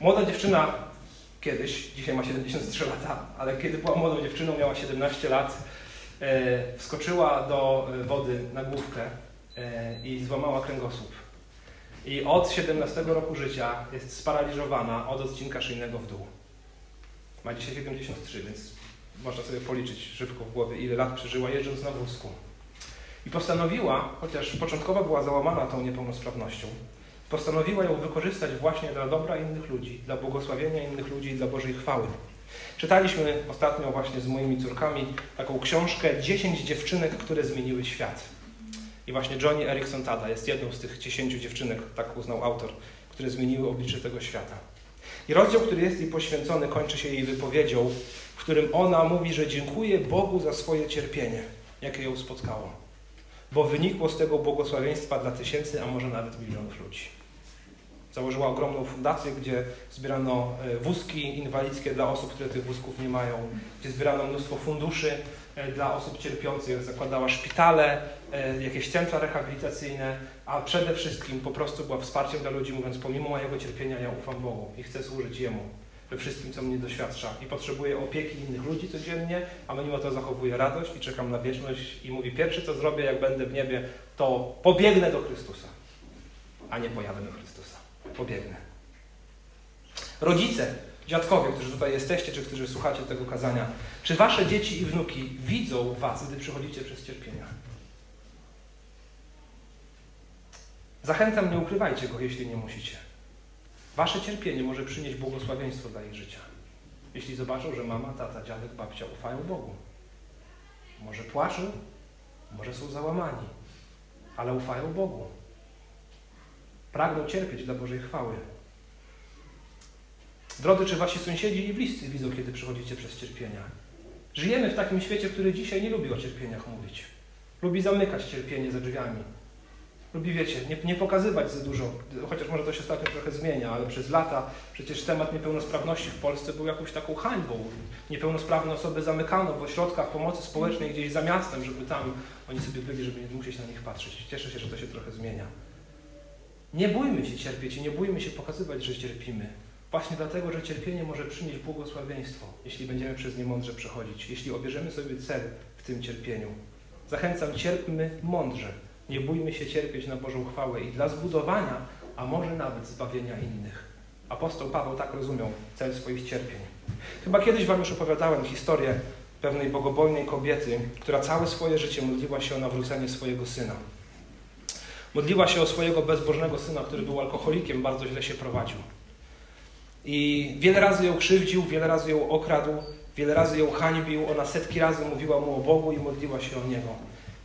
Młoda dziewczyna kiedyś, dzisiaj ma 73 lata, ale kiedy była młodą dziewczyną, miała 17 lat, e, wskoczyła do e, wody na główkę i złamała kręgosłup. I od 17 roku życia jest sparaliżowana od odcinka szyjnego w dół. Ma dzisiaj 73, więc można sobie policzyć szybko w głowie, ile lat przeżyła jeżdżąc na wózku. I postanowiła, chociaż początkowo była załamana tą niepełnosprawnością, postanowiła ją wykorzystać właśnie dla dobra innych ludzi, dla błogosławienia innych ludzi i dla Bożej chwały. Czytaliśmy ostatnio właśnie z moimi córkami taką książkę 10 dziewczynek, które zmieniły świat. I właśnie Johnny Erickson Tada jest jedną z tych dziesięciu dziewczynek, tak uznał autor, które zmieniły oblicze tego świata. I rozdział, który jest jej poświęcony, kończy się jej wypowiedzią, w którym ona mówi, że dziękuję Bogu za swoje cierpienie, jakie ją spotkało, bo wynikło z tego błogosławieństwa dla tysięcy, a może nawet milionów ludzi. Założyła ogromną fundację, gdzie zbierano e, wózki inwalidzkie dla osób, które tych wózków nie mają, gdzie zbierano mnóstwo funduszy dla osób cierpiących, zakładała szpitale, e, jakieś centra rehabilitacyjne, a przede wszystkim po prostu była wsparciem dla ludzi, mówiąc, pomimo mojego cierpienia ja ufam Bogu i chcę służyć Jemu we wszystkim, co mnie doświadcza. I potrzebuję opieki innych ludzi codziennie, a mimo to zachowuję radość i czekam na wieczność i mówi, pierwsze co zrobię, jak będę w niebie, to pobiegnę do Chrystusa, a nie pojadę do Chrystusa. Pobiegnę. Rodzice, dziadkowie, którzy tutaj jesteście, czy którzy słuchacie tego kazania, czy wasze dzieci i wnuki widzą was, gdy przychodzicie przez cierpienia? Zachęcam, nie ukrywajcie go, jeśli nie musicie. Wasze cierpienie może przynieść błogosławieństwo dla ich życia. jeśli zobaczą, że mama, tata, dziadek, babcia ufają Bogu. Może płaczą, może są załamani, ale ufają Bogu. Pragną cierpieć dla Bożej chwały. Drodzy, czy wasi sąsiedzi i bliscy widzą, kiedy przechodzicie przez cierpienia? Żyjemy w takim świecie, który dzisiaj nie lubi o cierpieniach mówić. Lubi zamykać cierpienie za drzwiami. Lubi, wiecie, nie, nie pokazywać za dużo, chociaż może to się ostatnio trochę zmienia, ale przez lata przecież temat niepełnosprawności w Polsce był jakąś taką hańbą. Niepełnosprawne osoby zamykano w ośrodkach pomocy społecznej gdzieś za miastem, żeby tam oni sobie byli, żeby nie musieć na nich patrzeć. Cieszę się, że to się trochę zmienia. Nie bójmy się cierpieć i nie bójmy się pokazywać, że cierpimy. Właśnie dlatego, że cierpienie może przynieść błogosławieństwo, jeśli będziemy przez nie mądrze przechodzić, jeśli obierzemy sobie cel w tym cierpieniu. Zachęcam, cierpmy mądrze. Nie bójmy się cierpieć na Bożą chwałę i dla zbudowania, a może nawet zbawienia innych. Apostoł Paweł tak rozumiał cel swoich cierpień. Chyba kiedyś Wam już opowiadałem historię pewnej bogobojnej kobiety, która całe swoje życie modliła się o nawrócenie swojego syna. Modliła się o swojego bezbożnego syna, który był alkoholikiem, bardzo źle się prowadził. I wiele razy ją krzywdził, wiele razy ją okradł, wiele razy ją hańbił. Ona setki razy mówiła mu o Bogu i modliła się o Niego.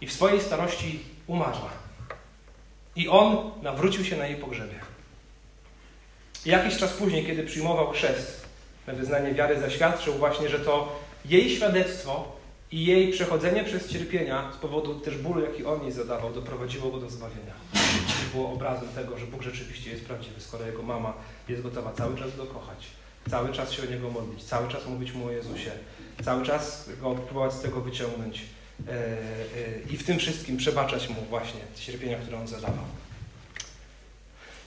I w swojej starości umarła. I on nawrócił się na jej pogrzebie. I jakiś czas później, kiedy przyjmował chrzest na wyznanie wiary, zaświadczył właśnie, że to jej świadectwo i jej przechodzenie przez cierpienia z powodu też bólu, jaki on jej zadawał, doprowadziło go do zbawienia. Było obrazem tego, że Bóg rzeczywiście jest prawdziwy, skoro jego mama jest gotowa cały czas go kochać, cały czas się o niego modlić, cały czas mówić mu o Jezusie, cały czas go próbować z tego wyciągnąć e, e, i w tym wszystkim przebaczać mu właśnie cierpienia, które on zadawał.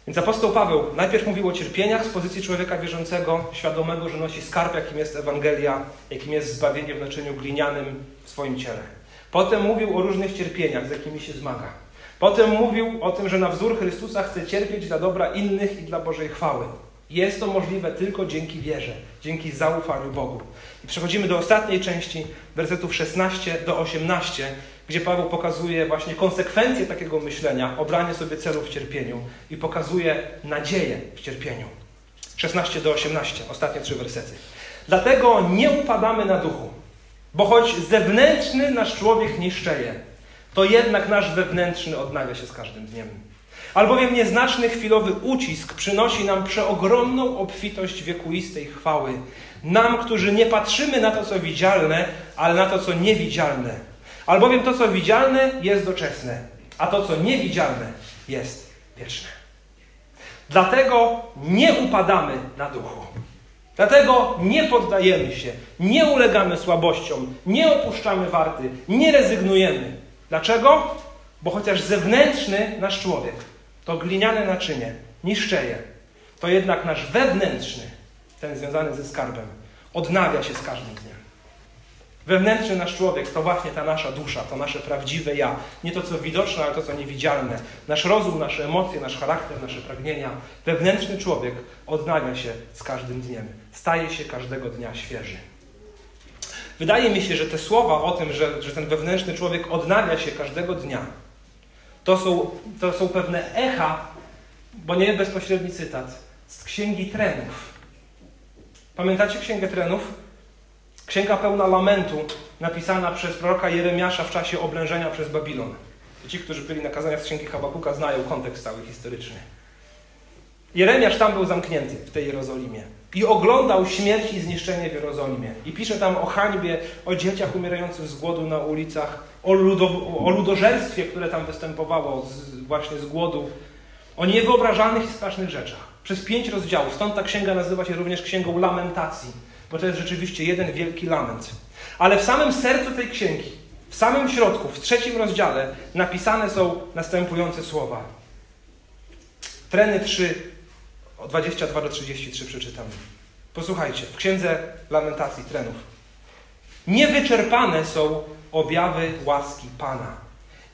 Więc apostoł Paweł najpierw mówił o cierpieniach z pozycji człowieka wierzącego, świadomego, że nosi skarb, jakim jest Ewangelia, jakim jest zbawienie w naczyniu glinianym w swoim ciele. Potem mówił o różnych cierpieniach, z jakimi się zmaga. Potem mówił o tym, że na wzór Chrystusa chce cierpieć dla dobra innych i dla Bożej chwały. Jest to możliwe tylko dzięki wierze, dzięki zaufaniu Bogu. I przechodzimy do ostatniej części, wersetów 16 do 18, gdzie Paweł pokazuje właśnie konsekwencje takiego myślenia, obranie sobie celu w cierpieniu i pokazuje nadzieję w cierpieniu. 16 do 18, ostatnie trzy wersety. Dlatego nie upadamy na duchu, bo choć zewnętrzny nasz człowiek niszczeje, to jednak nasz wewnętrzny odnawia się z każdym dniem. Albowiem nieznaczny chwilowy ucisk przynosi nam przeogromną obfitość wiekuistej chwały. Nam, którzy nie patrzymy na to, co widzialne, ale na to, co niewidzialne. Albowiem to, co widzialne, jest doczesne, a to, co niewidzialne, jest wieczne. Dlatego nie upadamy na duchu. Dlatego nie poddajemy się, nie ulegamy słabościom, nie opuszczamy warty, nie rezygnujemy. Dlaczego? Bo chociaż zewnętrzny nasz człowiek to gliniane naczynie niszczeje, to jednak nasz wewnętrzny, ten związany ze skarbem, odnawia się z każdym dniem. Wewnętrzny nasz człowiek to właśnie ta nasza dusza, to nasze prawdziwe ja. Nie to, co widoczne, ale to, co niewidzialne. Nasz rozum, nasze emocje, nasz charakter, nasze pragnienia. Wewnętrzny człowiek odnawia się z każdym dniem. Staje się każdego dnia świeży. Wydaje mi się, że te słowa o tym, że, że ten wewnętrzny człowiek odnawia się każdego dnia, to są, to są pewne echa, bo nie bezpośredni cytat, z Księgi Trenów. Pamiętacie Księgę Trenów? Księga pełna lamentu, napisana przez proroka Jeremiasza w czasie oblężenia przez Babilon. Ci, którzy byli na kazaniach z Księgi Habakuka, znają kontekst cały historyczny. Jeremiasz tam był zamknięty w tej Jerozolimie i oglądał śmierć i zniszczenie w Jerozolimie. I pisze tam o hańbie, o dzieciach umierających z głodu na ulicach, o, ludo, o ludożerstwie, które tam występowało z, właśnie z głodu, o niewyobrażalnych i strasznych rzeczach. Przez pięć rozdziałów. Stąd ta księga nazywa się również księgą lamentacji, bo to jest rzeczywiście jeden wielki lament. Ale w samym sercu tej księgi, w samym środku, w trzecim rozdziale, napisane są następujące słowa. Treny 3, 22 do 33 przeczytamy. Posłuchajcie, w księdze lamentacji trenów. Niewyczerpane są objawy łaski Pana.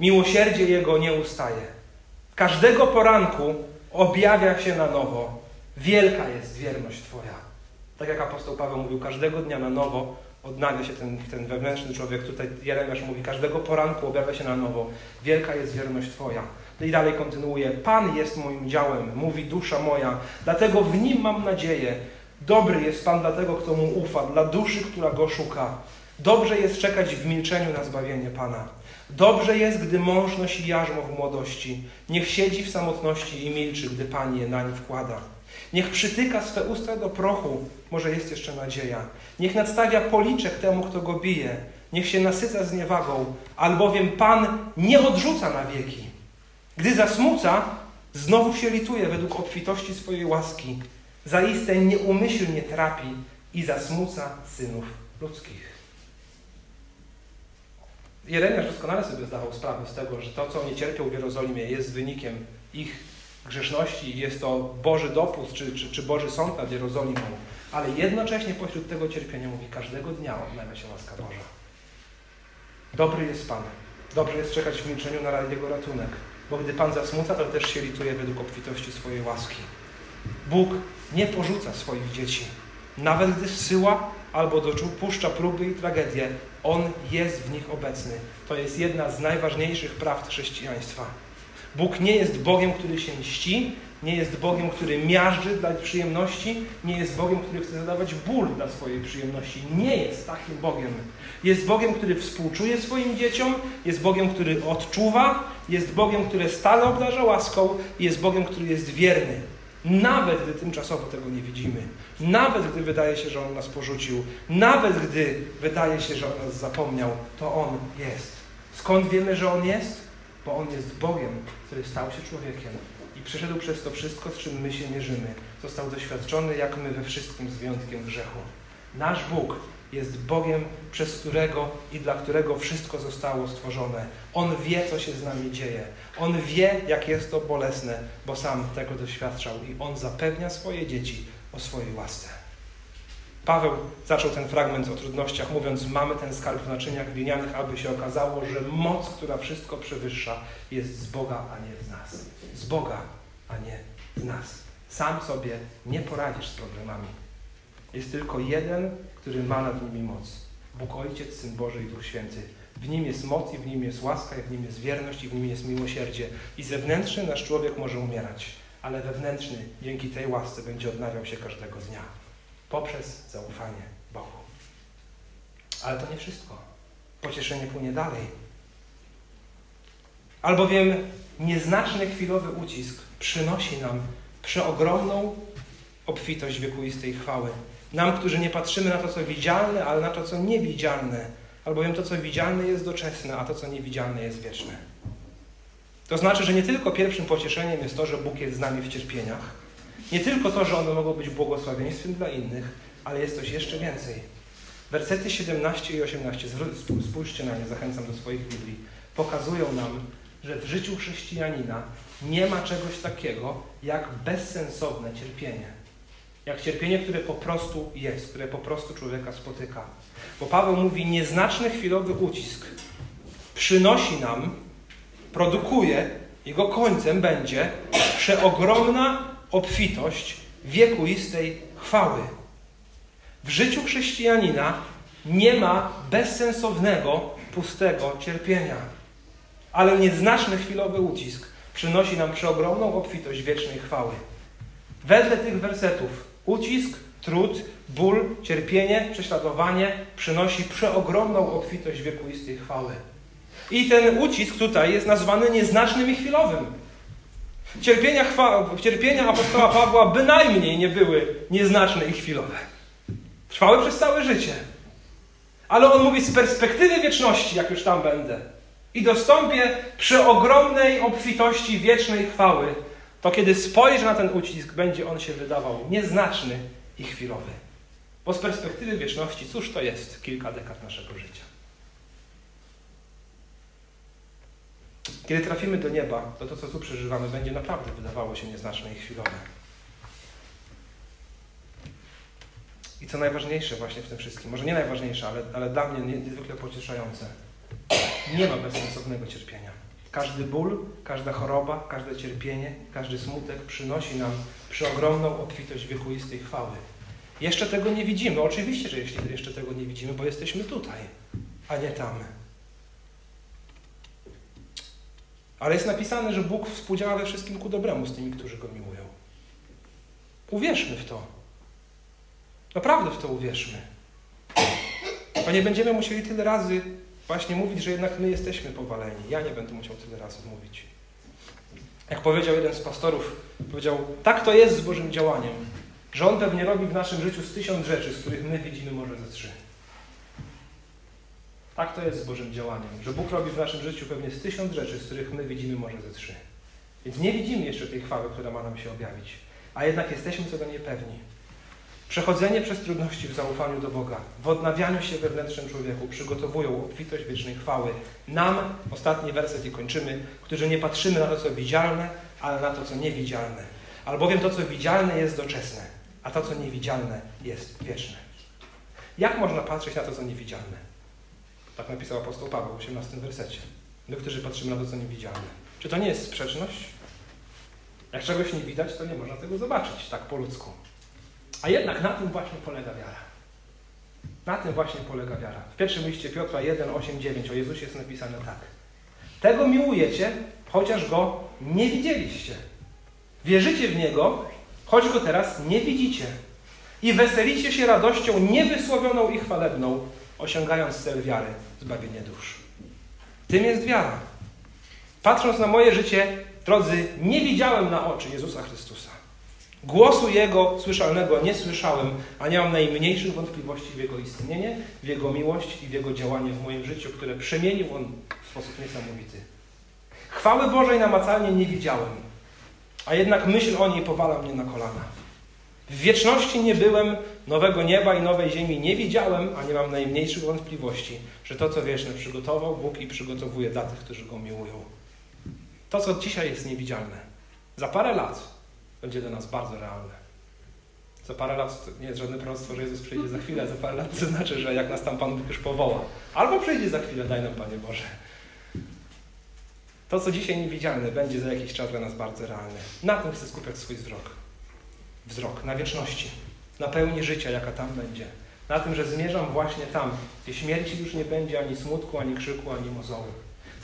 Miłosierdzie Jego nie ustaje. Każdego poranku objawia się na nowo. Wielka jest wierność Twoja. Tak jak apostoł Paweł mówił, każdego dnia na nowo odnawia się ten, ten wewnętrzny człowiek. Tutaj Jeremiasz mówi, każdego poranku objawia się na nowo. Wielka jest wierność Twoja. I dalej kontynuuje. Pan jest moim działem, mówi dusza moja, dlatego w nim mam nadzieję. Dobry jest Pan dla tego, kto mu ufa, dla duszy, która go szuka. Dobrze jest czekać w milczeniu na zbawienie Pana. Dobrze jest, gdy mąż nosi jarzmo w młodości. Niech siedzi w samotności i milczy, gdy Pan je nań wkłada. Niech przytyka swe usta do prochu, może jest jeszcze nadzieja. Niech nadstawia policzek temu, kto go bije. Niech się nasyca z niewagą, albowiem Pan nie odrzuca na wieki. Gdy zasmuca, znowu się lituje według obfitości swojej łaski. Zaiste nieumyślnie trapi i zasmuca synów ludzkich. Jeremiasz doskonale sobie zdawał sprawę z tego, że to, co oni cierpią w Jerozolimie, jest wynikiem ich grzeszności jest to Boży dopust czy, czy, czy Boży sąd nad Jerozolimą. Ale jednocześnie pośród tego cierpienia mówi, każdego dnia odnawia się łaska Boża. Dobry jest Pan. Dobrze jest czekać w milczeniu na Jego ratunek. Bo gdy Pan zasmuca, to też się lituje według obfitości swojej łaski. Bóg nie porzuca swoich dzieci. Nawet gdy zsyła albo dopuszcza próby i tragedie, On jest w nich obecny. To jest jedna z najważniejszych prawd chrześcijaństwa. Bóg nie jest Bogiem, który się mści, nie jest Bogiem, który miażdży dla przyjemności, nie jest Bogiem, który chce zadawać ból dla swojej przyjemności. Nie jest takim Bogiem. Jest Bogiem, który współczuje swoim dzieciom, jest Bogiem, który odczuwa, jest Bogiem, który stale obdarza łaską, jest Bogiem, który jest wierny. Nawet gdy tymczasowo tego nie widzimy, nawet gdy wydaje się, że On nas porzucił, nawet gdy wydaje się, że On nas zapomniał, to On jest. Skąd wiemy, że On jest? Bo On jest Bogiem, który stał się człowiekiem przeszedł przez to wszystko, z czym my się mierzymy. Został doświadczony, jak my we wszystkim, z wyjątkiem grzechu. Nasz Bóg jest Bogiem, przez którego i dla którego wszystko zostało stworzone. On wie, co się z nami dzieje. On wie, jak jest to bolesne, bo sam tego doświadczał i on zapewnia swoje dzieci o swojej łasce. Paweł zaczął ten fragment o trudnościach, mówiąc: Mamy ten skarb w naczyniach glinianych, aby się okazało, że moc, która wszystko przewyższa, jest z Boga, a nie z nas. Z Boga, a nie z nas. Sam sobie nie poradzisz z problemami. Jest tylko jeden, który ma nad nimi moc. Bóg Ojciec, Syn Boży i Duch Święty. W nim jest moc i w nim jest łaska, i w nim jest wierność i w nim jest miłosierdzie. I zewnętrzny nasz człowiek może umierać, ale wewnętrzny dzięki tej łasce będzie odnawiał się każdego dnia. Poprzez zaufanie Bogu. Ale to nie wszystko. Pocieszenie płynie dalej. Albowiem nieznaczny chwilowy ucisk przynosi nam przeogromną obfitość wiekuistej chwały. Nam, którzy nie patrzymy na to, co widzialne, ale na to, co niewidzialne. Albowiem to, co widzialne jest doczesne, a to, co niewidzialne jest wieczne. To znaczy, że nie tylko pierwszym pocieszeniem jest to, że Bóg jest z nami w cierpieniach, nie tylko to, że one mogą być błogosławieństwem dla innych, ale jest coś jeszcze więcej. Wersety 17 i 18, spójrzcie na nie, zachęcam do swoich Biblii, pokazują nam, że w życiu chrześcijanina nie ma czegoś takiego jak bezsensowne cierpienie. Jak cierpienie, które po prostu jest, które po prostu człowieka spotyka. Bo Paweł mówi, nieznaczny chwilowy ucisk przynosi nam, produkuje, jego końcem będzie przeogromna obfitość wiekuistej chwały. W życiu chrześcijanina nie ma bezsensownego, pustego cierpienia. Ale nieznaczny chwilowy ucisk przynosi nam przeogromną obfitość wiecznej chwały. Wedle tych wersetów Ucisk, trud, ból, cierpienie, prześladowanie przynosi przeogromną obfitość wiekuistej chwały. I ten ucisk tutaj jest nazwany nieznacznym i chwilowym. Cierpienia, chwa... Cierpienia apostoła Pawła bynajmniej nie były nieznaczne i chwilowe. Trwały przez całe życie. Ale on mówi z perspektywy wieczności, jak już tam będę, i dostąpię przeogromnej obfitości wiecznej chwały, to kiedy spojrzy na ten ucisk, będzie on się wydawał nieznaczny i chwilowy. Bo z perspektywy wieczności, cóż to jest kilka dekad naszego życia? Kiedy trafimy do nieba, to to, co tu przeżywamy, będzie naprawdę wydawało się nieznaczne i chwilowe. I co najważniejsze właśnie w tym wszystkim, może nie najważniejsze, ale, ale dla mnie niezwykle pocieszające, nie ma bezsensownego cierpienia. Każdy ból, każda choroba, każde cierpienie, każdy smutek przynosi nam przeogromną obfitość wiekuistej chwały. Jeszcze tego nie widzimy. Oczywiście, że jeszcze tego nie widzimy, bo jesteśmy tutaj, a nie tam. Ale jest napisane, że Bóg współdziała we wszystkim ku dobremu z tymi, którzy Go miłują. Uwierzmy w to. Naprawdę w to uwierzmy. Bo nie będziemy musieli tyle razy właśnie mówić, że jednak my jesteśmy powaleni. Ja nie będę musiał tyle razy mówić. Jak powiedział jeden z pastorów, powiedział, tak to jest z Bożym działaniem, że On pewnie robi w naszym życiu z tysiąc rzeczy, z których my widzimy może ze trzy. Tak to jest z Bożym działaniem, że Bóg robi w naszym życiu pewnie z tysiąc rzeczy, z których my widzimy może ze trzy. Więc nie widzimy jeszcze tej chwały, która ma nam się objawić, a jednak jesteśmy co do niej pewni. Przechodzenie przez trudności w zaufaniu do Boga, w odnawianiu się wewnętrznym człowieku przygotowują obfitość wiecznej chwały. Nam, ostatni werset i kończymy, którzy nie patrzymy na to, co widzialne, ale na to, co niewidzialne. Albowiem to, co widzialne jest doczesne, a to, co niewidzialne jest wieczne. Jak można patrzeć na to, co niewidzialne? Tak napisał apostoł Paweł w 18 wersecie. My, którzy patrzymy na to, co niewidzialne. Czy to nie jest sprzeczność? Jak czegoś nie widać, to nie można tego zobaczyć tak po ludzku. A jednak na tym właśnie polega wiara. Na tym właśnie polega wiara. W pierwszym liście Piotra 1, 8, 9 o Jezusie jest napisane tak. Tego miłujecie, chociaż Go nie widzieliście. Wierzycie w Niego, choć Go teraz nie widzicie. I weselicie się radością niewysłowioną i chwalebną, osiągając cel wiary, zbawienie dusz. Tym jest wiara. Patrząc na moje życie, drodzy, nie widziałem na oczy Jezusa Chrystusa. Głosu Jego słyszalnego nie słyszałem, a nie mam najmniejszych wątpliwości w Jego istnienie, w Jego miłość i w Jego działanie w moim życiu, które przemienił On w sposób niesamowity. Chwały Bożej namacalnie nie widziałem, a jednak myśl o niej powala mnie na kolana. W wieczności nie byłem, nowego nieba i nowej ziemi nie widziałem, a nie mam najmniejszych wątpliwości, że to, co wieczne przygotował Bóg i przygotowuje dla tych, którzy Go miłują. To, co dzisiaj jest niewidzialne, za parę lat będzie dla nas bardzo realne. Za parę lat nie jest żadne proroctwo, że Jezus przyjdzie za chwilę, za parę lat to znaczy, że jak nas tam Pan Bóg już powoła. Albo przyjdzie za chwilę, daj nam Panie Boże. To, co dzisiaj niewidzialne, będzie za jakiś czas dla nas bardzo realne. Na tym chcę skupiać swój wzrok. Wzrok, na wieczności, na pełni życia, jaka tam będzie. Na tym, że zmierzam właśnie tam, gdzie śmierci już nie będzie ani smutku, ani krzyku, ani mozoły.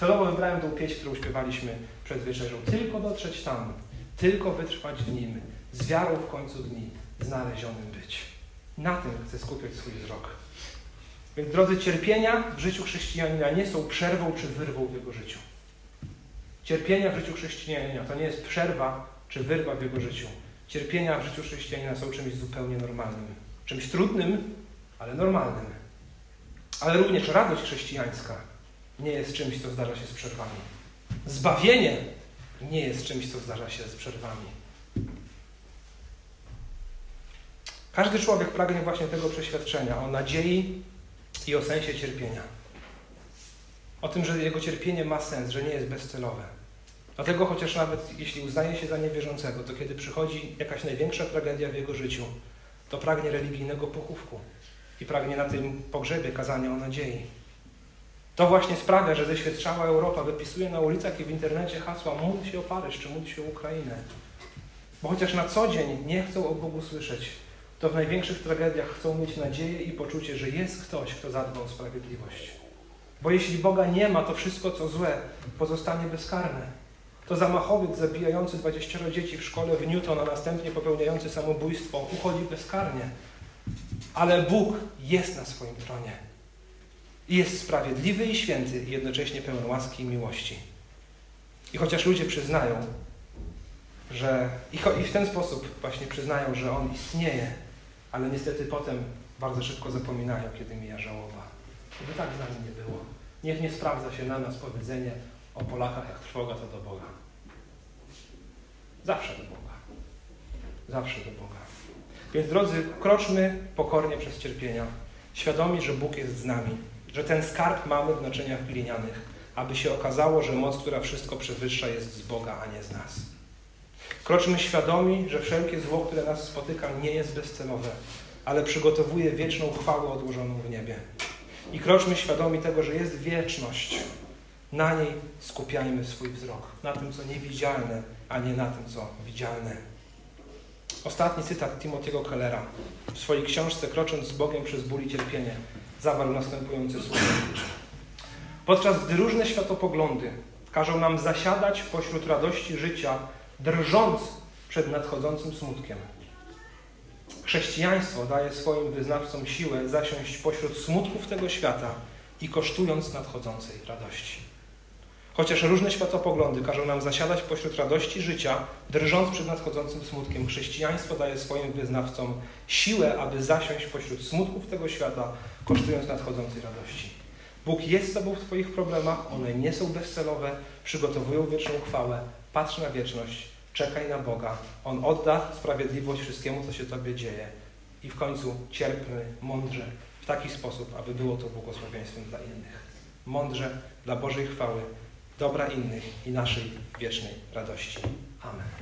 Celowo wybrałem tą pieśń, którą śpiewaliśmy przed wieczerzą. Tylko dotrzeć tam, tylko wytrwać w nim, z wiarą w końcu dni, znalezionym być. Na tym chcę skupiać swój wzrok. Więc drodzy, cierpienia w życiu chrześcijanina nie są przerwą czy wyrwą w jego życiu. Cierpienia w życiu chrześcijanina to nie jest przerwa czy wyrwa w jego życiu. Cierpienia w życiu chrześcijanina są czymś zupełnie normalnym. Czymś trudnym, ale normalnym. Ale również radość chrześcijańska nie jest czymś, co zdarza się z przerwami. Zbawienie nie jest czymś, co zdarza się z przerwami. Każdy człowiek pragnie właśnie tego przeświadczenia o nadziei i o sensie cierpienia. O tym, że jego cierpienie ma sens, że nie jest bezcelowe. Dlatego chociaż nawet jeśli uznaje się za niewierzącego, to kiedy przychodzi jakaś największa tragedia w jego życiu, to pragnie religijnego pochówku i pragnie na tym pogrzebie kazania o nadziei. To właśnie sprawia, że zeświadczała Europa wypisuje na ulicach i w internecie hasła módl się o Paryż czy módl się o Ukrainę. Bo chociaż na co dzień nie chcą o Bogu słyszeć, to w największych tragediach chcą mieć nadzieję i poczucie, że jest ktoś, kto zadba o sprawiedliwość. Bo jeśli Boga nie ma, to wszystko, co złe, pozostanie bezkarne. To zamachowiec zabijający 20 dzieci w szkole w Newton, a następnie popełniający samobójstwo uchodzi bezkarnie. Ale Bóg jest na swoim tronie. I jest sprawiedliwy i święty, i jednocześnie pełen łaski i miłości. I chociaż ludzie przyznają, że i w ten sposób właśnie przyznają, że On istnieje, ale niestety potem bardzo szybko zapominają, kiedy mija żałoba. Żeby tak z nami nie było. Niech nie sprawdza się na nas powiedzenie o Polakach, jak trwoga to do Boga. Zawsze do Boga. Zawsze do Boga. Więc drodzy, kroczmy pokornie przez cierpienia, świadomi, że Bóg jest z nami że ten skarb mamy w naczyniach glinianych, aby się okazało, że moc, która wszystko przewyższa, jest z Boga, a nie z nas. Kroczmy świadomi, że wszelkie zło, które nas spotyka, nie jest bezcelowe, ale przygotowuje wieczną chwałę odłożoną w niebie. I kroczmy świadomi tego, że jest wieczność. Na niej skupiajmy swój wzrok. Na tym, co niewidzialne, a nie na tym, co widzialne. Ostatni cytat Timothy'ego Kellera w swojej książce Krocząc z Bogiem przez ból i cierpienie zawarł następujące słowa. Podczas gdy różne światopoglądy każą nam zasiadać pośród radości życia, drżąc przed nadchodzącym smutkiem. Chrześcijaństwo daje swoim wyznawcom siłę zasiąść pośród smutków tego świata i kosztując nadchodzącej radości. Chociaż różne światopoglądy każą nam zasiadać pośród radości życia, drżąc przed nadchodzącym smutkiem, chrześcijaństwo daje swoim wyznawcom siłę, aby zasiąść pośród smutków tego świata, kosztując nadchodzącej radości. Bóg jest z Tobą w Twoich problemach, one nie są bezcelowe, przygotowują wieczną chwałę. Patrz na wieczność, czekaj na Boga. On odda sprawiedliwość wszystkiemu, co się Tobie dzieje. I w końcu cierpmy mądrze, w taki sposób, aby było to błogosławieństwem dla innych. Mądrze dla Bożej chwały, dobra innych i naszej wiecznej radości. Amen.